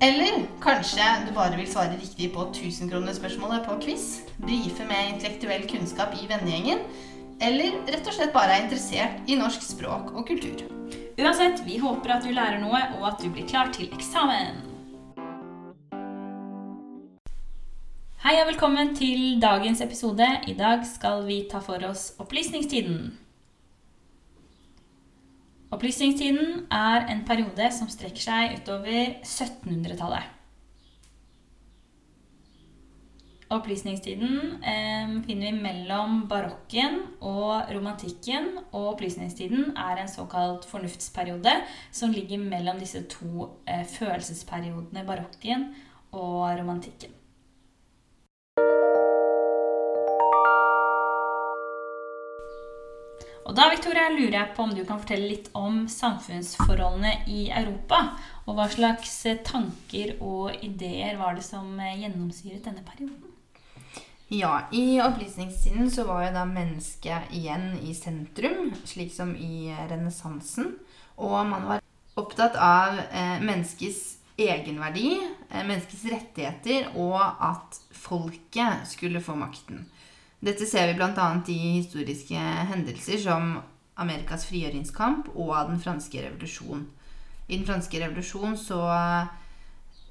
Eller kanskje du bare vil svare riktig på 1000-kronerspørsmålet på quiz, brife med intellektuell kunnskap i vennegjengen, eller rett og slett bare er interessert i norsk språk og kultur. Uansett, vi håper at du lærer noe, og at du blir klar til eksamen. Hei og velkommen til dagens episode. I dag skal vi ta for oss opplysningstiden. Opplysningstiden er en periode som strekker seg utover 1700-tallet. Opplysningstiden eh, finner vi mellom barokken og romantikken. Og opplysningstiden er en såkalt fornuftsperiode som ligger mellom disse to eh, følelsesperiodene, barokken og romantikken. Og da Victoria, lurer jeg på om du kan fortelle litt om samfunnsforholdene i Europa. Og hva slags eh, tanker og ideer var det som eh, gjennomsyret denne perioden? Ja, i opplysningstiden så var jo da mennesket igjen i sentrum, slik som i renessansen. Og man var opptatt av eh, menneskets egenverdi, eh, menneskets rettigheter, og at folket skulle få makten. Dette ser vi bl.a. i historiske hendelser som Amerikas frigjøringskamp og den franske revolusjon. I den franske revolusjon så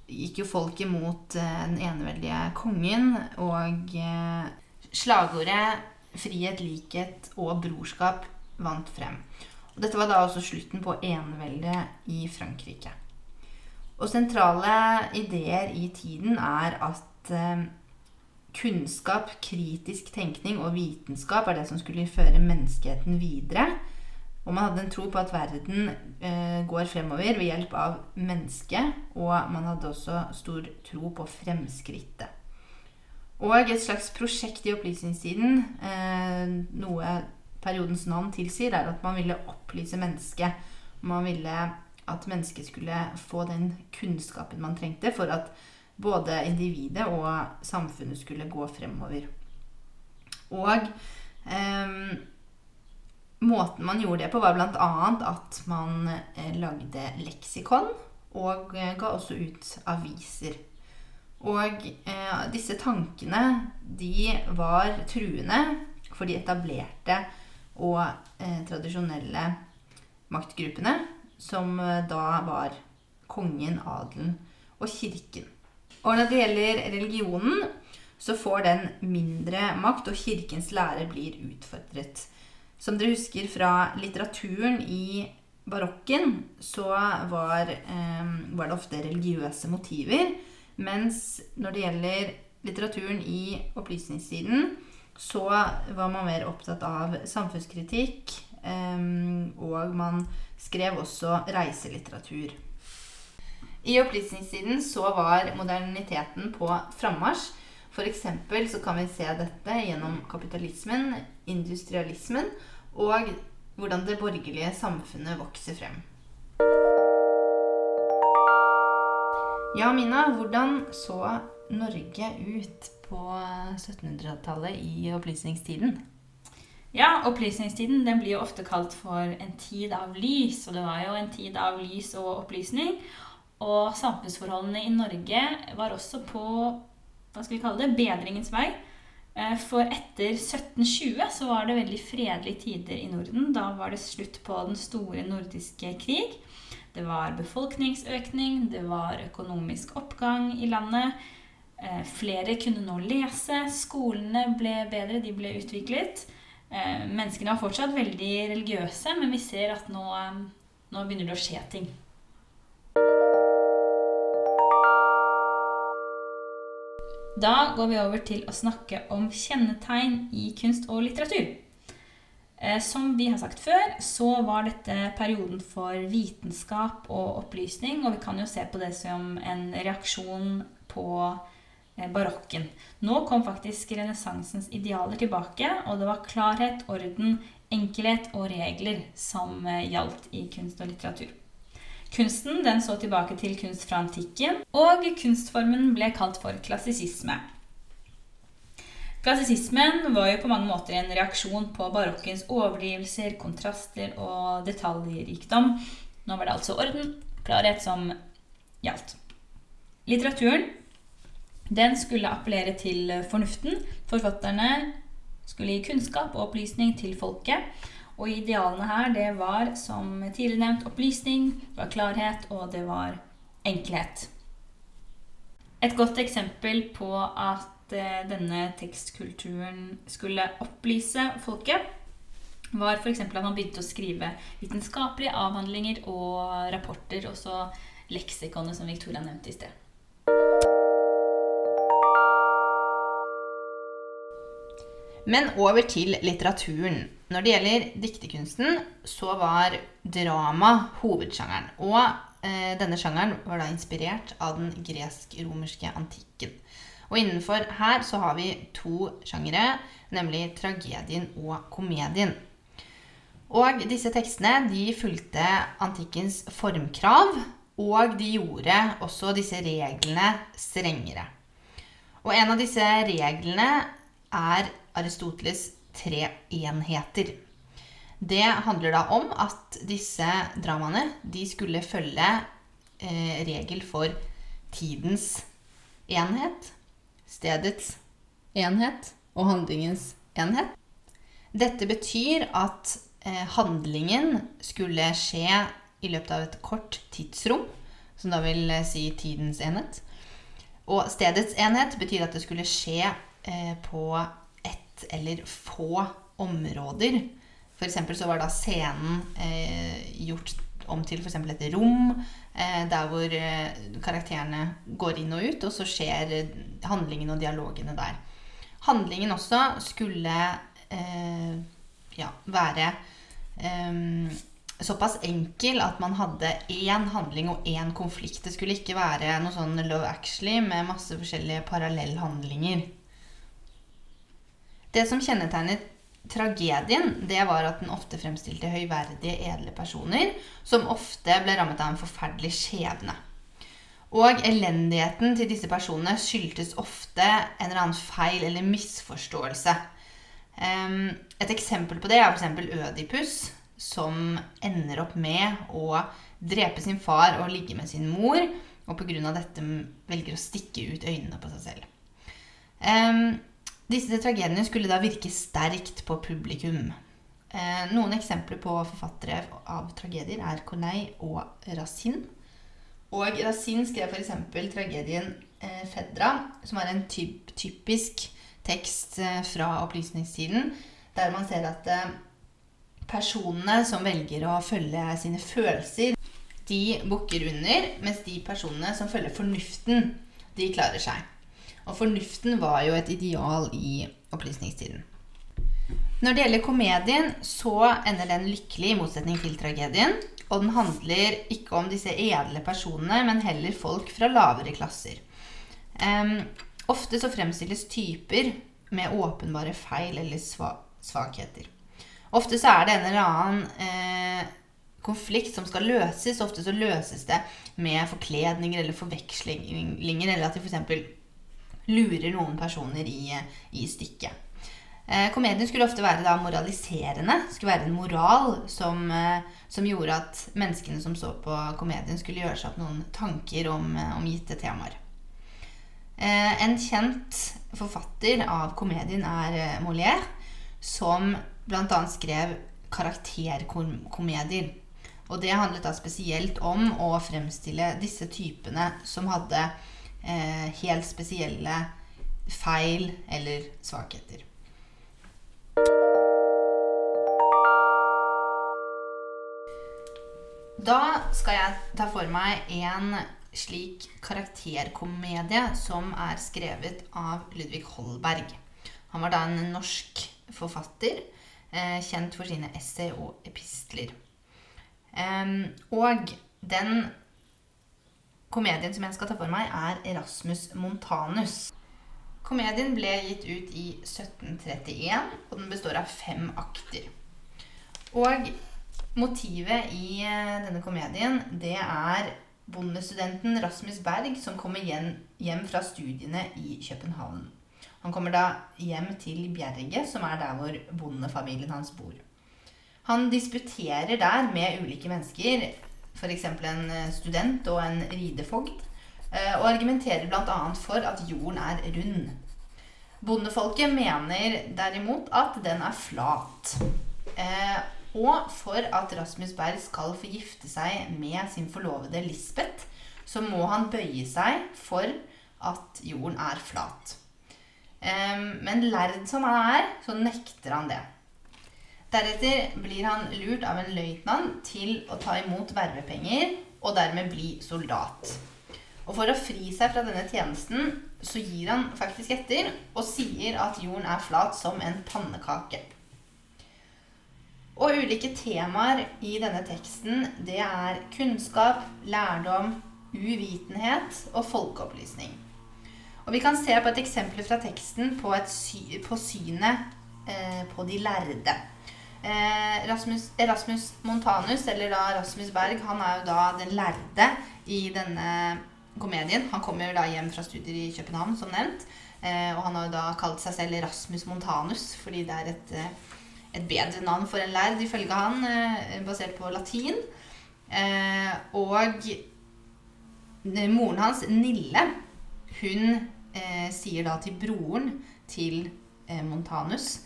gikk jo folket mot eh, den eneveldige kongen, og eh, slagordet 'frihet, likhet og brorskap' vant frem. Og dette var da også slutten på eneveldet i Frankrike. Og sentrale ideer i tiden er at eh, kunnskap, kritisk tenkning og vitenskap er det som skulle føre menneskeheten videre. Og man hadde en tro på at verden eh, går fremover ved hjelp av mennesket. Og man hadde også stor tro på fremskrittet. Og et slags prosjekt i opplysningstiden, eh, noe periodens navn tilsier, er at man ville opplyse mennesket. Man ville at mennesket skulle få den kunnskapen man trengte for at både individet og samfunnet skulle gå fremover. Og eh, måten man gjorde det på, var bl.a. at man eh, lagde leksikon og eh, ga også ut aviser. Og eh, disse tankene de var truende for de etablerte og eh, tradisjonelle maktgruppene, som eh, da var kongen, adelen og kirken. Og når det gjelder religionen, så får den mindre makt, og kirkens lære blir utfordret. Som dere husker fra litteraturen i barokken, så var, eh, var det ofte religiøse motiver. Mens når det gjelder litteraturen i opplysningstiden, så var man mer opptatt av samfunnskritikk. Eh, og man skrev også reiselitteratur. I opplysningstiden så var moderniteten på frammarsj. F.eks. så kan vi se dette gjennom kapitalismen, industrialismen og hvordan det borgerlige samfunnet vokser frem. Ja, Mina, hvordan så Norge ut på 1700-tallet i opplysningstiden? Ja, opplysningstiden den blir jo ofte kalt for en tid av lys. Og det var jo en tid av lys og opplysning. Og samfunnsforholdene i Norge var også på hva skal vi kalle det, bedringens vei. Eh, for etter 1720 så var det veldig fredelige tider i Norden. Da var det slutt på den store nordiske krig. Det var befolkningsøkning, det var økonomisk oppgang i landet. Eh, flere kunne nå lese, skolene ble bedre, de ble utviklet. Eh, menneskene var fortsatt veldig religiøse, men vi ser at nå, nå begynner det å skje ting. Da går vi over til å snakke om kjennetegn i kunst og litteratur. Som vi har sagt før, så var dette perioden for vitenskap og opplysning, og vi kan jo se på det som en reaksjon på Eh, barokken. Nå kom faktisk renessansens idealer tilbake, og det var klarhet, orden, enkelhet og regler som eh, gjaldt i kunst og litteratur. Kunsten den så tilbake til kunst fra antikken, og kunstformen ble kalt for klassisisme. Klassisismen var jo på mange måter en reaksjon på barokkens overdrivelser, kontraster og detaljrikdom. Nå var det altså orden, klarhet som gjaldt. Litteraturen den skulle appellere til fornuften. Forfatterne skulle gi kunnskap og opplysning til folket. Og idealene her, det var som tidligere nevnt opplysning, det var klarhet, og det var enkelhet. Et godt eksempel på at eh, denne tekstkulturen skulle opplyse folket, var f.eks. at man begynte å skrive vitenskapelige avhandlinger og rapporter, også leksikonet som Victoria nevnte i sted. Men over til litteraturen. Når det gjelder diktekunsten, så var drama hovedsjangeren. Og eh, denne sjangeren var da inspirert av den gresk-romerske antikken. Og innenfor her så har vi to sjangere, nemlig tragedien og komedien. Og disse tekstene de fulgte antikkens formkrav, og de gjorde også disse reglene strengere. Og en av disse reglene er Aristoteles tre enheter. Det handler da om at disse dramaene de skulle følge eh, regel for tidens enhet, stedets enhet og handlingens enhet. Dette betyr at eh, handlingen skulle skje i løpet av et kort tidsrom, som da vil eh, si tidens enhet. Og stedets enhet betyr at det skulle skje eh, ett eller få områder. For så var da scenen eh, gjort om til f.eks. et rom eh, der hvor karakterene går inn og ut, og så skjer handlingen og dialogene der. Handlingen også skulle eh, ja, være eh, såpass enkel at man hadde én handling og én konflikt. Det skulle ikke være noe sånn Love Actually med masse forskjellige parallellhandlinger. Det som kjennetegnet tragedien, det var at den ofte fremstilte høyverdige, edle personer som ofte ble rammet av en forferdelig skjebne. Og elendigheten til disse personene skyldtes ofte en eller annen feil eller misforståelse. Et eksempel på det er f.eks. Ødipus, som ender opp med å drepe sin far og ligge med sin mor, og pga. dette velger å stikke ut øynene på seg selv. Disse tragediene skulle da virke sterkt på publikum. Eh, noen eksempler på forfattere av tragedier er Corneille og Racine. Og Racine skrev f.eks. tragedien eh, 'Fedra', som er en typ, typisk tekst eh, fra opplysningstiden, der man ser at personene som velger å følge sine følelser, de bukker under, mens de personene som følger fornuften, de klarer seg. Og fornuften var jo et ideal i opplysningstiden. Når det gjelder komedien, så ender den lykkelig i motsetning til tragedien. Og den handler ikke om disse edle personene, men heller folk fra lavere klasser. Um, ofte så fremstilles typer med åpenbare feil eller svakheter. Ofte så er det en eller annen eh, konflikt som skal løses. Ofte så løses det med forkledninger eller forvekslinger, eller at de f.eks lurer noen personer i, i stykket. Eh, komedien skulle ofte være da moraliserende. skulle være en moral som, eh, som, gjorde at menneskene som så på komedien, skulle gjøre seg opp noen tanker om, eh, om gitte temaer. En kjent forfatter av komedien er Molière, som bl.a. skrev karakterkomedier. Og det handlet da spesielt om å fremstille disse typene som hadde eh, helt spesielle feil eller svakheter. Da skal jeg ta for meg en slik karakterkomedie som er skrevet av Ludvig Holberg. Han var da en norsk forfatter, eh, kjent for sine essay og epistler. Um, og den komedien som jeg skal ta for meg, er Erasmus Montanus. Komedien ble gitt ut i 1731, og den består av fem akter. Og motivet i eh, denne komedien, det er bondestudenten Rasmus Berg som kommer hjem fra studiene i København. Han kommer da hjem til Bjerget, som er der hvor bondefamilien hans bor. Han disputerer der med ulike mennesker, f.eks. en eh, student og en ridefogd, eh, og argumenterer bl.a. for at jorden er rund. Bondefolket mener derimot at den er flat. Eh, og for at Rasmus Berg skal få gifte seg med sin forlovede Lisbeth, så må han bøye seg for at jorden er flat. Men lærd som han er, så nekter han det. Deretter blir han lurt av en løytnant til å ta imot vervepenger og dermed bli soldat. Og For å fri seg fra denne tjenesten så gir han faktisk etter og sier at jorden er flat som en pannekake. Og ulike temaer i denne teksten det er kunnskap, lærdom, uvitenhet og folkeopplysning. Og Vi kan se på et eksempel fra teksten på, sy på synet eh, på de lærde. Eh, Rasmus, Erasmus Montanus, eller da Rasmus Berg, han er jo da den lærde i denne komedien. Han kommer jo da hjem fra studier i København, som nevnt. Eh, og han har jo da kalt seg selv Erasmus Montanus fordi det er et, eh, et bedre navn for en lærd, ifølge han, eh, basert på latin. Og moren hans, Nille, hun sier da til broren til Montanus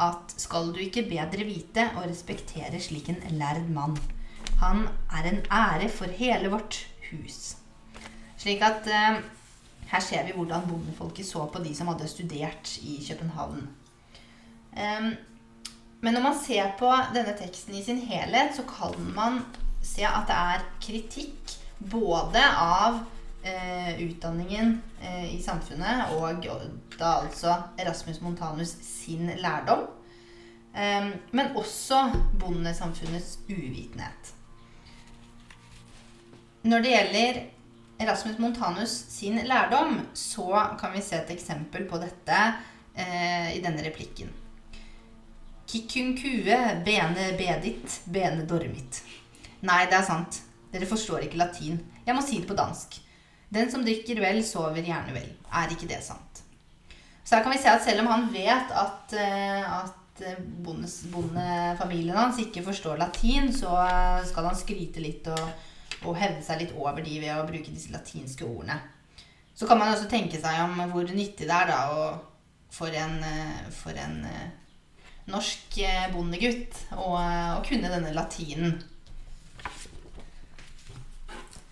at skal du ikke bedre vite og respektere slik en lærd mann. Han er en ære for hele vårt hus. Slik at eh, her ser vi hvordan bondefolket så på de som hadde studert i København. Eh, men når man ser på denne teksten i sin helhet, så kan man se at det er kritikk både av utdanningen eh, i samfunnet, og da altså Erasmus Montanus sin lærdom. Eh, men også bondesamfunnets uvitenhet. Når det gjelder Erasmus Montanus sin lærdom, så kan vi se et eksempel på dette eh, i denne replikken. Kikkun kue, bene bedit, bene dormit. Nei, det er sant. Dere forstår ikke latin. Jeg må si det på dansk. Den som drikker vel, sover gjerne vel. Er ikke det sant? Så her kan vi se at selv om han vet at, eh, at eh, bondefamilien hans ikke forstår latin, så eh, skal han skryte litt og, og hevde seg litt over de ved å bruke disse latinske ordene. Så kan man også tenke seg om hvor nyttig det er da å, for en, for en norsk bondegutt å, å kunne denne latinen.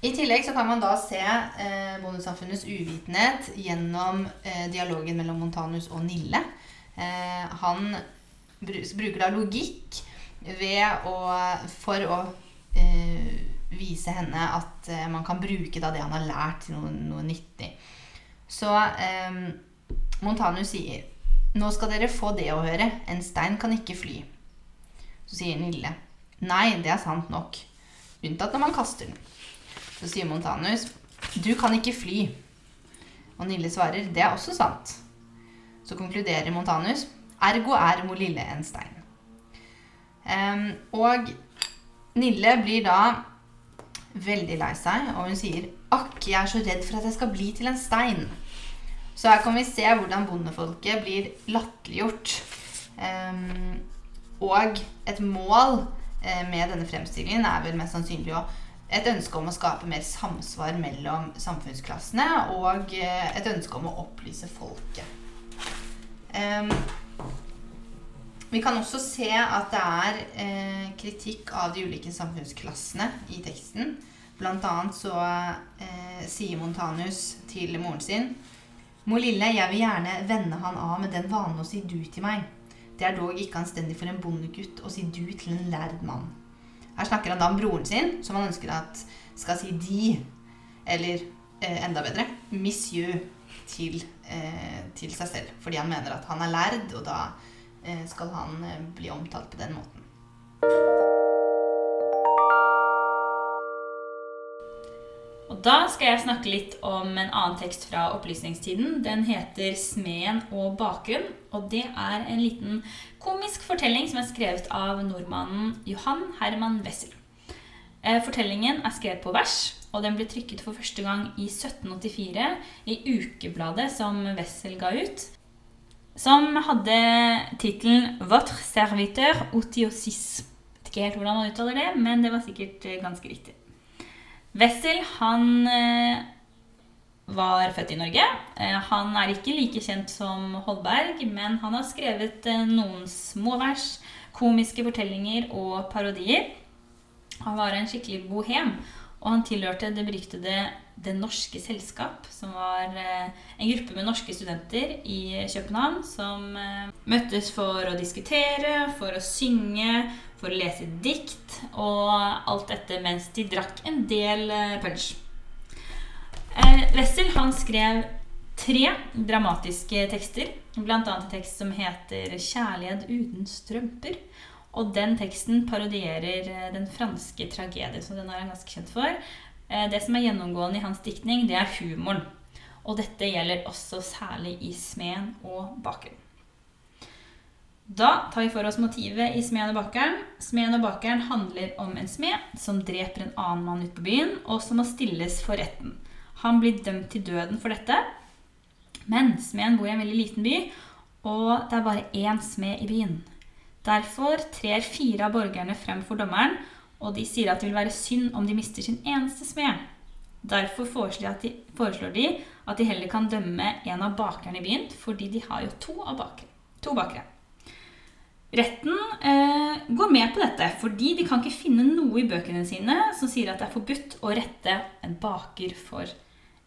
I tillegg så kan man da se eh, bondesamfunnets uvitenhet gjennom eh, dialogen mellom Montanus og Nille. Eh, han bruker da logikk å, for å eh, vise henne at eh, man kan bruke da det han har lært, til noe, noe nyttig. Så eh, Montanus sier Nå skal dere få det å høre. En stein kan ikke fly. Så sier Nille. Nei, det er sant nok. Unntatt når man kaster den. Så sier Montanus, 'Du kan ikke fly'. Og Nille svarer, 'Det er også sant'. Så konkluderer Montanus, 'Ergo er mo lille en stein'. Um, og Nille blir da veldig lei seg, og hun sier, 'Akk, jeg er så redd for at jeg skal bli til en stein'. Så her kan vi se hvordan bondefolket blir latterliggjort. Um, og et mål eh, med denne fremstillingen er vel mest sannsynlig å et ønske om å skape mer samsvar mellom samfunnsklassene og eh, et ønske om å opplyse folket. Um, vi kan også se at det er eh, kritikk av de ulike samfunnsklassene i teksten. Blant annet så eh, sier Montanus til moren sin Mor lille, jeg vil gjerne vende han av med den vanen å si du til meg. Det er dog ikke anstendig for en bondegutt å si du til en lærd mann. Her snakker han da om broren sin, som han ønsker at skal si de, eller eh, enda bedre, monsieur til, eh, til seg selv. Fordi han mener at han er lærd, og da eh, skal han eh, bli omtalt på den måten. Og da skal jeg snakke litt om en annen tekst fra opplysningstiden. Den heter 'Smeden og bakgrunn', og det er en liten komisk fortelling som er skrevet av nordmannen Johan Herman Wessel. Eh, fortellingen er skrevet på vers, og den ble trykket for første gang i 1784 i ukebladet som Wessel ga ut, som hadde tittelen 'Votre serviteur otiosis'. Vet ikke helt hvordan man uttaler det, men det var sikkert eh, ganske riktig. Wessel han eh, var født i Norge. Eh, han er ikke like kjent som Holberg, men han har skrevet eh, noen småvers, komiske fortellinger og parodier. Han var en skikkelig bohem, og han tilhørte det beryktede Det Norske Selskap, som var en gruppe med norske studenter i København som møttes for å diskutere, for å synge, for å lese dikt, og alt dette mens de drakk en del punch. Eh, Wessel han skrev tre dramatiske tekster, bl.a. en tekst som heter 'Kjærlighet uten strømper'. Og den teksten parodierer den franske tragedien, som den er han ganske kjent for. Det som er gjennomgående i hans diktning, det er humoren. Og dette gjelder også særlig i Smeden og Bakeren. Da tar vi for oss motivet i Smeden og bakeren. Smeden og bakeren handler om en smed som dreper en annen mann ute på byen, og som må stilles for retten. Han blir dømt til døden for dette. Men smeden bor i en veldig liten by, og det er bare én smed i byen. Derfor trer fire av borgerne frem for dommeren, og de sier at det vil være synd om de mister sin eneste smed. Derfor foreslår de, at de heller kan dømme en av bakerne i byen, fordi de har jo to, bakere. to bakere. Retten eh, går med på dette fordi de kan ikke finne noe i bøkene sine som sier at det er forbudt å rette en baker for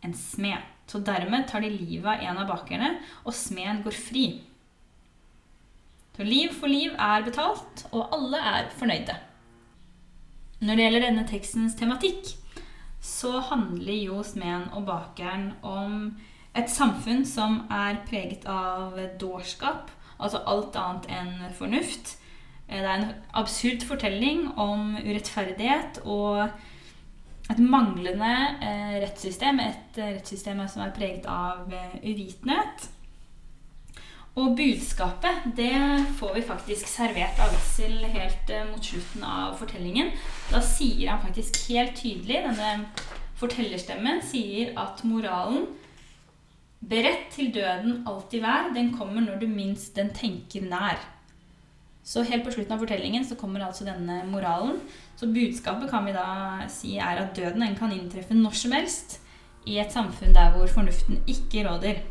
en smed. Så dermed tar de livet av en av bakerne, og smeden går fri. Så liv for liv er betalt, og alle er fornøyde. Når det gjelder denne tekstens tematikk, så handler jo smeden og bakeren om et samfunn som er preget av dårskap Altså alt annet enn fornuft. Eh, det er en absurd fortelling om urettferdighet og et manglende eh, rettssystem. Et eh, rettssystem som er preget av uvitenhet. Og budskapet det får vi faktisk servert av Wessel helt mot slutten av fortellingen. Da sier han faktisk helt tydelig, denne fortellerstemmen sier at moralen Beredt til døden alltid vær, den kommer når du minst den tenker nær. Så helt på slutten av fortellingen så kommer altså denne moralen. Så budskapet kan vi da si er at døden den kan inntreffe når som helst i et samfunn der hvor fornuften ikke råder.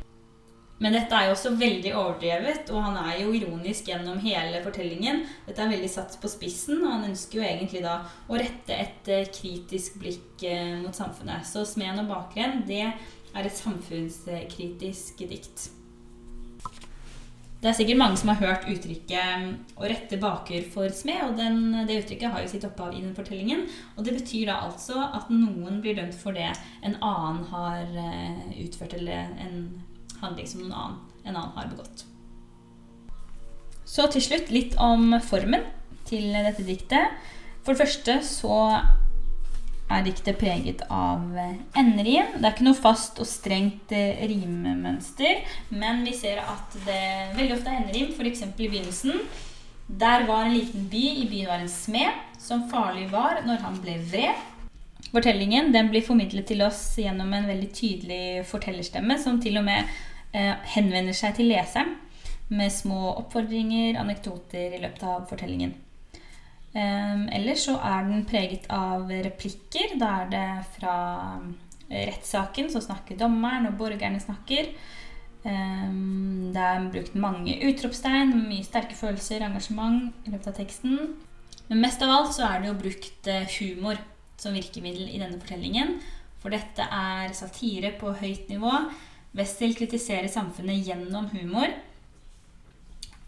Men dette er jo også veldig overdrevet, og han er jo ironisk gjennom hele fortellingen. Dette er veldig satt på spissen, og han ønsker jo egentlig da å rette et eh, kritisk blikk eh, mot samfunnet. Så Smeden og bakeren, det er et samfunnskritisk dikt. Det er sikkert mange som har hørt uttrykket 'å rette baker for smed'. og den, Det uttrykket har jo sitt opphav i den fortellingen. og Det betyr da altså at noen blir dømt for det en annen har eh, utført, eller en handling som noen annen, en annen har begått. Så til slutt litt om formen til dette diktet. For det første så er diktet preget av eh, enderim. Det er ikke noe fast og strengt eh, rimemønster, men vi ser at det veldig ofte er enderim, f.eks. i begynnelsen. Der var en liten by, i byen var en smed, som farlig var når han ble vred. Fortellingen den blir formidlet til oss gjennom en veldig tydelig fortellerstemme, som til og med eh, henvender seg til leseren med små oppfordringer, anekdoter i løpet av fortellingen. Ellers så er den preget av replikker. Da er det fra eh, rettssaken så snakker dommeren, og borgerne snakker. Det er brukt mange utropstegn, mye sterke følelser, engasjement i løpet av teksten. Men mest av alt så er det jo brukt eh, humor som virkemiddel i denne fortellingen. For dette er satire på høyt nivå. Wessel kritiserer samfunnet gjennom humor.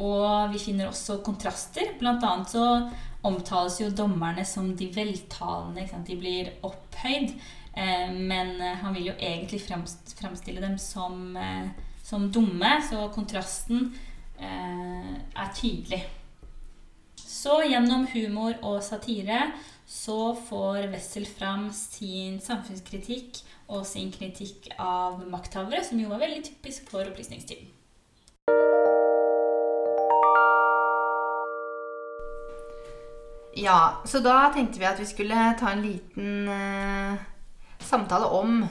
Og vi finner også kontraster. Blant annet så omtales jo dommerne som de veltalende. De blir opphøyd. Eh, men han vil jo egentlig fremstille dem som, eh, som dumme, så kontrasten eh, er tydelig. Så gjennom humor og satire så får Wessel fram sin samfunnskritikk og sin kritikk av makthavere, som jo var veldig typisk for opplysningstiden. Ja, så da tenkte vi at vi skulle ta en liten eh, samtale om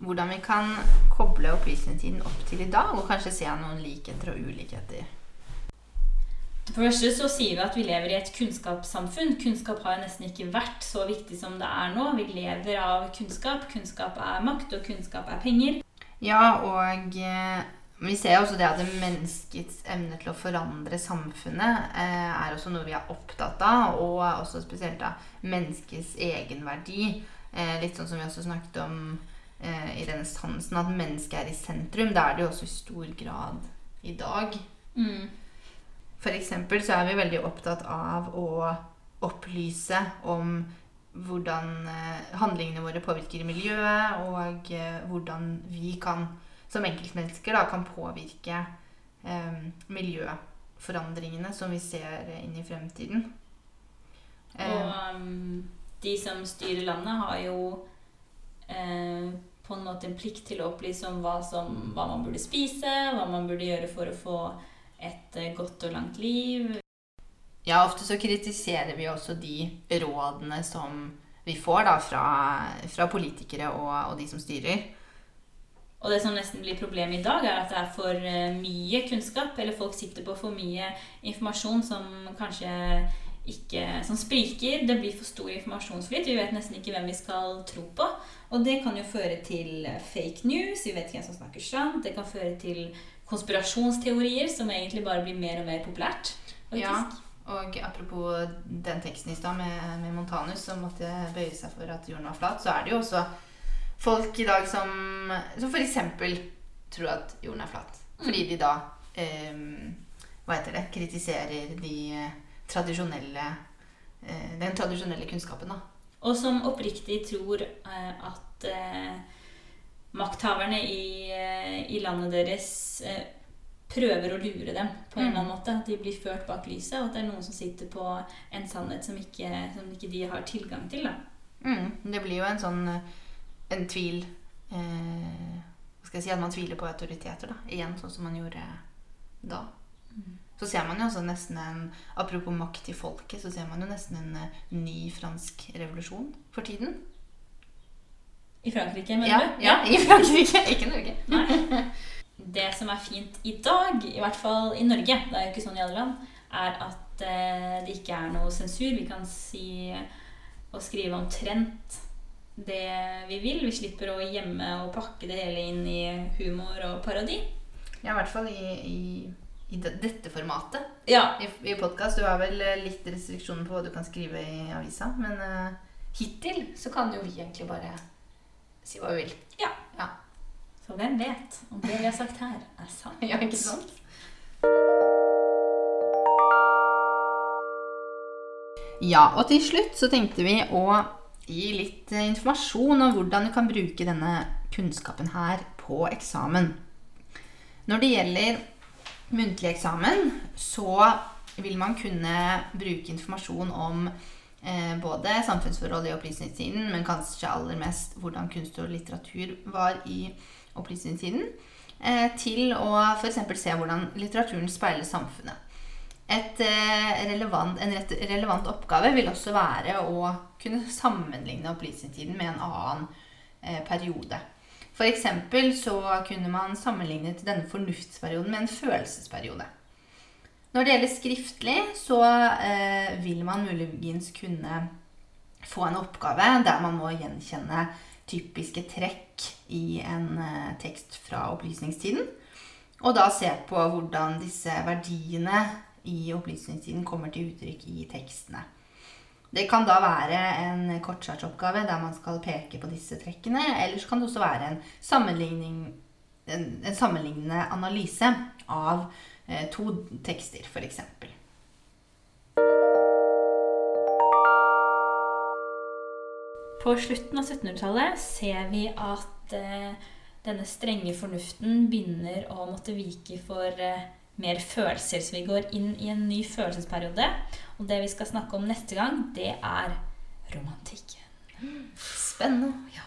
hvordan vi kan koble opplysningstiden opp til i dag, og kanskje se noen likheter og ulikheter. For det første så sier vi at vi lever i et kunnskapssamfunn. Kunnskap har nesten ikke vært så viktig som det er nå. Vi lever av kunnskap. Kunnskap er makt, og kunnskap er penger. Ja, og eh, vi ser også det at menneskets evne til å forandre samfunnet eh, er også noe vi er opptatt av, og også spesielt av menneskets egenverdi. Eh, litt sånn som vi også snakket om eh, i renessansen, at mennesket er i sentrum. Det er det jo også i stor grad i dag. Mm. For eksempel så er vi veldig opptatt av å opplyse om hvordan eh, handlingene våre påvirker miljøet, og eh, hvordan vi kan, som enkeltmennesker da, kan påvirke eh, miljøforandringene som vi ser inn i fremtiden. Og um, de som styrer landet, har jo eh, på en måte en plikt til å opplyse om hva, som, hva man burde spise, hva man burde gjøre for å få et eh, godt og langt liv. Ja, ofte så kritiserer vi også de rådene som vi får da fra, fra politikere og, og, de som styrer. Og det som nesten blir problemet i dag, er at det er for eh, mye kunnskap. Eller folk sitter på for mye informasjon som kanskje ikke Som spriker. Det blir for stor informasjonsflyt. Vi vet nesten ikke hvem vi skal tro på. Og det kan jo føre til fake news. Vi vet ikke hvem som snakker sant. Det kan føre til konspirasjonsteorier, som egentlig bare blir mer og mer populært. Faktisk. Ja, og apropos den teksten i stad med, med, Montanus som måtte bøye seg for at jorden var flat, så er det jo også folk i dag som, som f.eks. tror at jorden er flat. Fordi de da eh, hva heter det, kritiserer de tradisjonelle, eh, den tradisjonelle kunnskapen. da. Og som oppriktig tror eh, at eh, makthaverne i, eh, i, landet deres eh, prøver å lure dem på en eller annen mm. måte. At de blir ført bak lyset, og at det er noen som sitter på en sannhet som ikke, som ikke de har tilgang til. Mm. Det blir jo en sånn en tvil eh, skal jeg si? At man tviler på autoriteter. da, Igjen, sånn som man gjorde da. Mm. Så ser man jo også nesten en Apropos makt i folket, så ser man jo nesten en uh, ny fransk revolusjon for tiden. I Frankrike, mener ja, du? Ja, i Frankrike. Ikke Norge. Nei. Det som er fint i dag, i hvert fall i Norge, det er jo ikke sånn i alle land, er at eh, det ikke er noe sensur. Vi kan si og skrive omtrent det vi vil. Vi slipper å gjemme og pakke det hele inn i humor og parodi. Ja, i hvert fall i, i, i dette formatet. Ja. I, i podkast. Du har vel litt restriksjoner på hva du kan skrive i avisa, men uh, hittil så kan jo vi egentlig bare si hva vi vil. Ja. ja. Så hvem vet om det vi har sagt her, er sant? ja, ikke sant? Ja, og til slutt så tenkte vi å gi litt eh, informasjon om hvordan du kan bruke denne kunnskapen her på eksamen. Når det gjelder muntlig eksamen, så vil man kunne bruke informasjon om eh, både samfunnsforhold i opplysningstiden, men kanskje aller mest hvordan kunst og litteratur var i opplysningstiden, eh, til å f.eks. se hvordan litteraturen speiler samfunnet. Et, eh, relevant, en relevant oppgave vil også være å kunne sammenligne opplysningstiden med en annen eh, periode. F.eks. så kunne man sammenlignet denne fornuftsperioden med en følelsesperiode. Når det gjelder skriftlig, så eh, vil man muligens kunne få en oppgave der man må gjenkjenne typiske trekk i en eh, tekst fra opplysningstiden. Og da se på hvordan disse verdiene i opplysningstiden kommer til uttrykk i tekstene. Det kan da være en kortsartsoppgave der man skal peke på disse trekkene. Eller så kan det også være en, en, en sammenlignende analyse av eh, to tekster, f.eks. På slutten av 1700-tallet ser vi at eh, denne strenge fornuften begynner å måtte vike for eh, mer følelser. Så vi går inn i en ny følelsesperiode. Og det vi skal snakke om neste gang, det er romantikken. Spennende. Ja.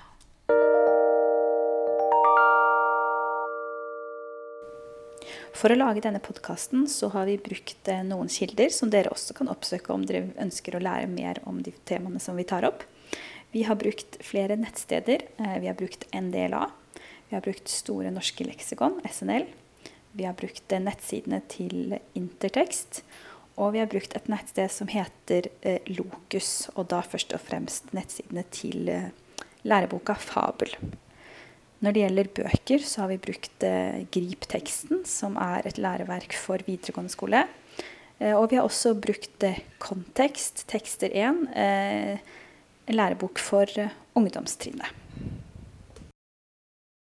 For å lage denne podkasten så har vi brukt eh, noen kilder som dere også kan oppsøke om dere ønsker å lære mer om de temaene som vi tar opp. Vi har brukt flere nettsteder. Eh, vi har brukt NDLA. Vi har brukt Store norske leksikon, SNL. Vi har brukt eh, nettsidene til Intertekst. Og vi har brukt et nettsted som heter Lokus, og da først og fremst nettsidene til læreboka Fabel. Når det gjelder bøker, så har vi brukt eh, Grip-teksten, som er et læreverk for videregående skole. Eh, og vi har også brukt eh, Kontekst, tekster 1, eh, en lærebok for eh, ungdomstrinnet.